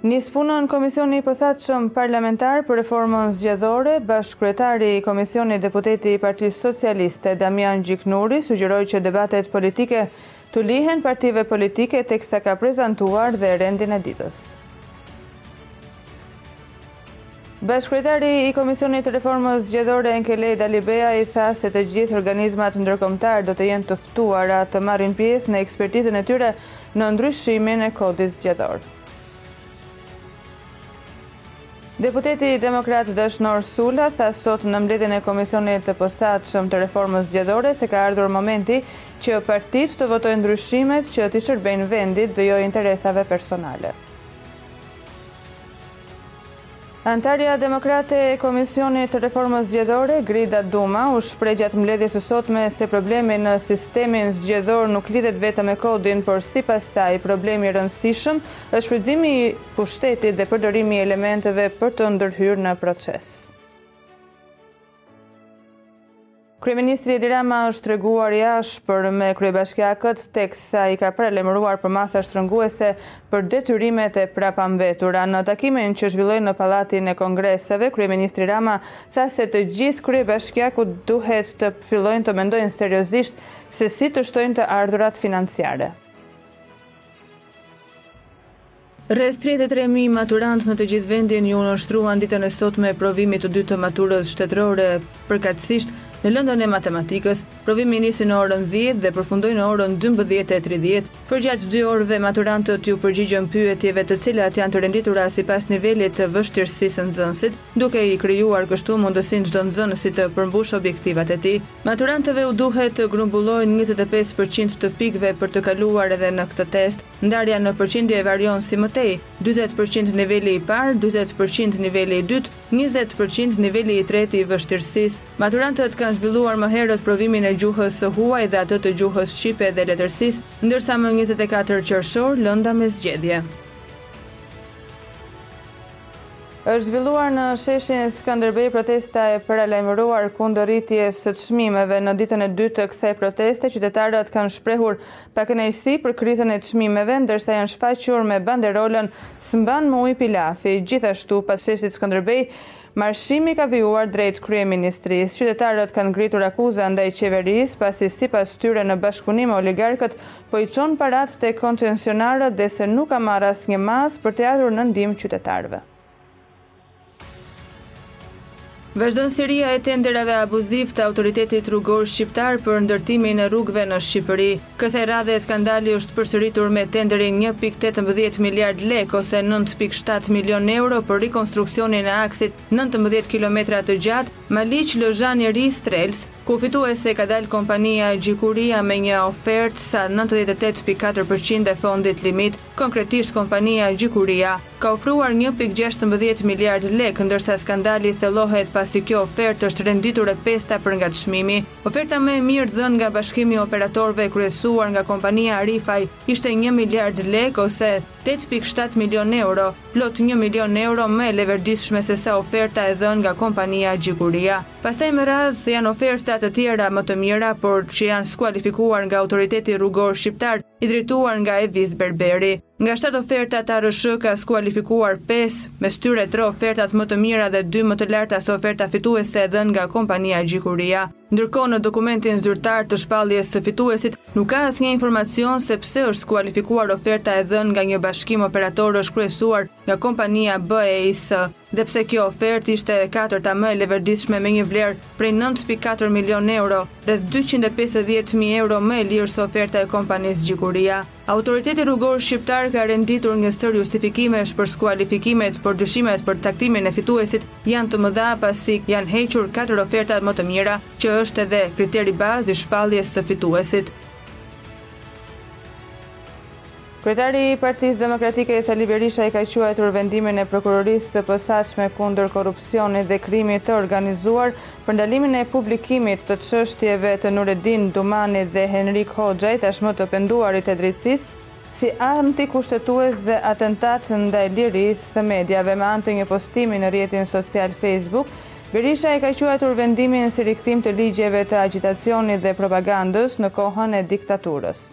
Nis punën Komisioni i Posaçëm Parlamentar për Reformën Zgjedhore, bashkëkryetari i Komisionit Deputeti i Partisë Socialiste Damian Gjiknuri sugjeroi që debatet politike t'u lihen partive politike teksa ka prezantuar dhe rendin e ditës. Bashkëkryetari i Komisionit të Reformës Zgjedhore Enkelejd Alibeaj tha se të gjithë organizmat ndërkombëtarë do të jenë të ftuara të marrin pjesë në ekspertizën e tyre në ndryshimin e Kodit Zgjedhor. Deputeti demokrat Dashnor Sula tha sot në mbledhjen e Komisionit të Posaçëm të Reformës Zgjedhore se ka ardhur momenti që partitë të votojnë ndryshimet që t'i shërbejnë vendit dhe jo interesave personale. Anëtarja demokrate e Komisionit të Reformës Zgjedhore, Grida Duma, u shpreh gjatë mbledhjes së sotme se problemi në sistemin zgjedhor nuk lidhet vetëm me kodin, por sipas saj, problemi i rëndësishëm është shfrytëzimi i pushtetit dhe përdorimi i elementëve për të ndërhyrë në proces. Kryeministri Edi Rama është treguar i ashpër me kryebashkiakët teksa i ka paralajmëruar për masa shtrënguese për detyrimet e prapambetura. Në takimin që zhvilloi në Pallatin e Kongreseve, kryeministri Rama tha se të gjithë kryebashkiakët duhet të fillojnë të mendojnë seriozisht se si të shtojnë të ardhurat financiare. Rreth tridhjetë e tre mijë maturantë në të gjithë vendin iu nënshtruan ditën e sotme provimit të dytë të maturës shtetërore, përkatësisht në lëndën e matematikës. Provimi nisi në orën dhjetë dhe përfundoi në orën dymbëdhjetë e tridhjetë. Përgjatë dy orëve maturantët iu përgjigjën pyetjeve të cilat janë të renditura sipas nivelit të vështirësisë së nxënësit, duke i krijuar kështu mundësinë çdo nxënësi të përmbushë objektivat e tij. Maturantëve u duhet të grumbullojnë njëzet e pesë për qind të pikëve për të kaluar edhe në këtë test. Ndarja në përqindje varion si më tej, dyzet për qind niveli i parë, dyzet për qind niveli i dytë, njëzet për qind niveli i tretë i vështirësisë. Maturantët kanë zhvilluar më herët provimin e gjuhës së huaj dhe atë të gjuhës shqipe dhe letërsisë, ndërsa më njëzet e katër qershor lënda me zgjedhje. Është zhvilluar në sheshin Skënderbej protesta e paralajmëruar kundër rritjes së çmimeve. Në ditën e dytë të kësaj proteste, qytetarët kanë shprehur pakënaqësi për krizën e çmimeve, ndërsa janë shfaqur me banderolën S'mban më ujë pilafi, gjithashtu, pas sheshit Skënderbej, marshimi ka vijuar drejt Kryeministrisë. Qytetarët kanë ngritur akuza ndaj qeverisë, pasi sipas tyre në bashkëpunim me oligarkët po i çon paratë tek koncensionarët dhe se nuk ka marrë asnjë masë për t'i ardhur në ndihmë qytetarëve. Vazhdon seria e tenderave abuzivë të autoritetit rrugor shqiptar për ndërtimin e rrugëve në Shqipëri. Kësaj radhe, skandali është përsëritur me tenderin 1.18 miliard lek ose 9.7 milion euro për rikonstruksionin e aksit 19 kilometra të gjatë Maliq Lozhan i Ri Strelcë, ku fituese ka dalë kompania Gjikuria me një ofertë sa 98.4 përqind e fondit limit. Konkretisht kompania Gjikuria ka ofruar një pikë gjashtëmbëdhjetë miliardë lekë, ndërsa skandali thellohet pasi kjo ofertë është renditur e pesta për nga çmimi. Oferta më e mirë dhënë nga bashkimi i operatorëve kryesuar nga kompania Arifaj ishte një miliardë lekë ose tetë pikë shtatë milionë euro, plot një milionë euro më e leverdishme sesa oferta e dhënë nga kompania Gjikuria. Pastaj me radhë janë oferta të tjera më të mira, por që janë skualifikuar nga Autoriteti Rrugor Shqiptar, i drejtuar nga Evis Berberi. Nga 7 ofertat ARSH ka skualifikuar 5, mes tyre 3 ofertat më të mira dhe 2 më të larta se oferta fituese e dhënë nga kompania Gjikuria. Ndërkohë në dokumentin zyrtar të shpaljes së fituesit nuk ka asnjë informacion se pse është skualifikuar oferta e dhënë nga një bashkim operatorësh të kryesuar nga kompania BEIS, dhe pse kjo ofertë ishte e katërta më e leverdishme me një vlerë prej nëntë pikë katër milionë euro, rreth dyqind e pesëdhjetë mijë euro më e lirë se oferta e kompanisë Gjikuria. Autoriteti Rrugor Shqiptar ka renditur një sërë justifikimesh për skualifikimet, por dyshimet për caktimin e fituesit janë të mëdha pasi janë hequr katër ofertat më të mira, që është edhe kriteri bazë i shpalljes së fituesit. Kryetari i Partisë Demokratike Sali Berisha e ka quajtur vendimin e Prokurorisë së Posaçme kundër Korrupsionit dhe Krimit të Organizuar për ndalimin e publikimit të çështjeve të Nuredin Dumanit dhe Henrik Hoxhaj, tashmë të penduarit e drejtësisë, si antikushtetues dhe atentat ndaj lirisë së mediave. Me anë të një postimi në rrjetin social Facebook, Berisha e ka quajtur vendimin si rikthim të ligjeve të agjitacionit dhe propagandës në kohën e diktaturës.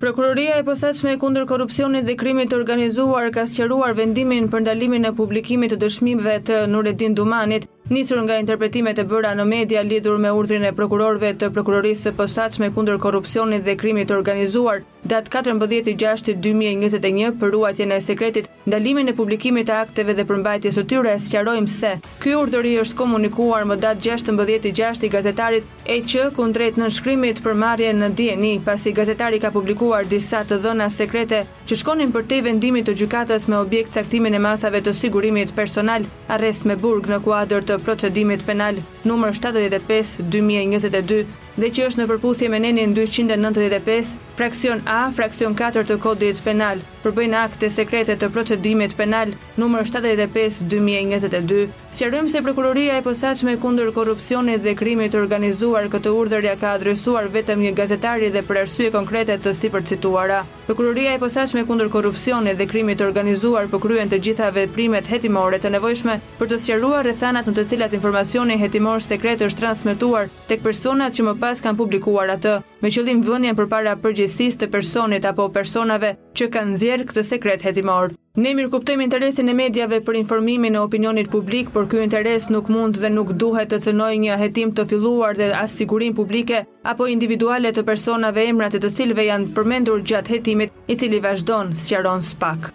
Prokuroria e Posaçme kundër Korrupsionit dhe Krimit të Organizuar ka sqaruar vendimin për ndalimin e publikimit të dëshmive të Nuredin Dumanit, nisur nga interpretimet e bëra në media lidhur me urdhrin e prokurorëve të Prokurorisë së Posaçme kundër Korrupsionit dhe Krimit të Organizuar, datë katërmbëdhjetë të gjashtit dy mijë e njëzet e një, për ruajtjen e sekretit, ndalimin e publikimit të akteve dhe përmbajtjes së tyre, sqarojmë se, ky urdhër i është komunikuar më datë gjashtëmbëdhjetë të gjashtit gazetarit EQ kundrejt nënshkrimit për marrjen në dijeni, pasi gazetari ka publikuar disa të dhëna sekrete që shkonin përtej vendimit të gjykatës me objekt caktimin e masave të sigurimit personal, arrest me burg në kuadër të procedimit penal numër shtatëdhjetë e pesë dy mijë e njëzet e dy, dhe që është në përputhje me nenin dyqind e nëntëdhjetë e pesë, fraksion A, fraksion katër të Kodit Penal, përbëjnë akte sekrete të procedimit penal numër shtatëdhjetë e pesë dy mijë e njëzet e dy. Sqarojmë se Prokuroria e Posaçme kundër Korrupsionit dhe Krimit të Organizuar këtë urdhër ia ka adresuar vetëm një gazetari dhe për arsye konkrete të sipërcituara. Prokuroria e Posaçme kundër Korrupsionit dhe Krimit të Organizuar po kryen të gjitha veprimet hetimore të nevojshme për të sqaruar rrethanat në të cilat informacioni hetimor sekret është transmetuar tek personat që më pas kanë publikuar atë, me qëllim vënien përpara përgjegjësisë të personit apo personave që kanë nxjerrë këtë sekret hetimor. Ne mirëkuptojmë interesin e mediave për informimin e opinionit publik, por ky interes nuk mund dhe nuk duhet të cënojë një hetim të filluar dhe as sigurinë publike apo individuale të personave emrat e të cilëve janë përmendur gjatë hetimit, i cili vazhdon, sqaron SPAK.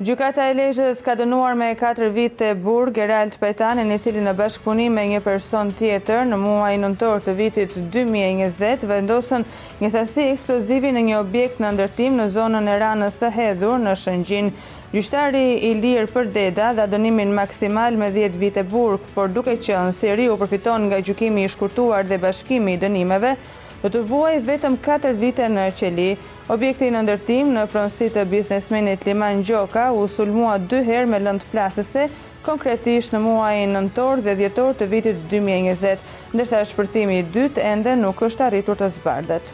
Gjykata e Lezhës ka dënuar me katër vite burg Erald Petanin, i cili në bashkëpunim me një person tjetër, në muajin nëntor të vitit dy mijë e njëzet, vendosën një sasi eksplozivi në një objekt në ndërtim në zonën e Ranës së Hedhur, në Shëngjin. Gjyqtari Ilir Përdeda dha dënimin maksimal me dhjetë vite burg, por duke qenë se i riu përfiton nga gjykimi i shkurtuar dhe bashkimi i dënimeve, do të vuajë vetëm katër vite në qeli. Objekti në ndërtim në pronësi të biznesmenit Liman Gjoka u sulmua dy herë me lëndë plasëse, konkretisht në muajin nëntor dhe dhjetor të vitit dy mijë e njëzet, ndërsa shpërthimi i dytë ende nuk është arritur të zbardhet.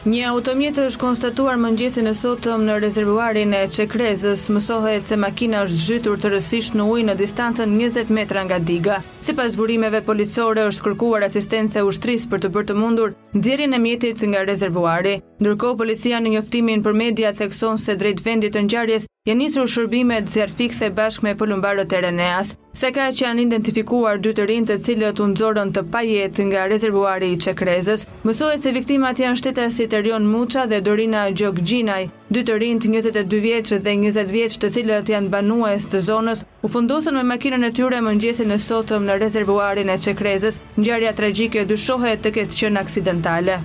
Një automjet është konstatuar mëngjesin e sotëm në rezervuarin e Çekrezës, mësohet se makina është zhytur tërësisht në ujë në distancën njëzet metra nga diga. Sipas burimeve policore është kërkuar asistenca e ushtrisë për të bërë të mundur nxjerrjen e mjetit nga rezervuari. Ndërkohë policia në njoftimin për media thekson se drejt vendit të ngjarjes janë nisur shërbimet zjarrfikëse bashkë me polumbarët e RENEA-s. Sakaq janë identifikuar dy të rinjtë të cilët u nxorën të pajetë nga rezervuari i Çekrezës. Mësohet se viktimat janë shtetasit Erion Muça dhe Dorina Gjokgjinaj, dy të rinjtë njëzet e dy vjeç dhe njëzet vjeç të cilët janë banues të zonës, U fundosën me makinën e tyre mëngjesin e sotëm në rezervuarin e Çekrezës. Ngjarja tragjike dyshohet të ketë qenë aksidentale.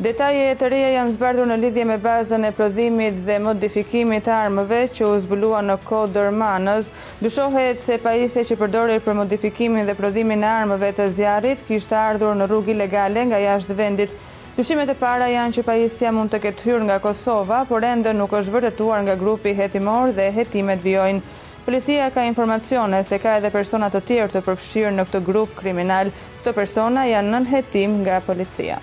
Detaje të reja janë zbardhur në lidhje me bazën e prodhimit dhe modifikimit të armëve që u zbulua në Kodër Manëz. Dyshohet se pajisja që përdorej për modifikimin dhe prodhimin e armëve të zjarrit kishte ardhur në rrugë ilegale nga jashtë vendit. Dyshimet e para janë që pajisja mund të ketë hyrë nga Kosova, por ende nuk është vërtetuar nga grupi hetimor dhe hetimet vijojnë. Policia ka informacione se ka edhe persona të tjerë të përfshirë në këtë grup kriminal. Këto persona janë nën hetim nga policia.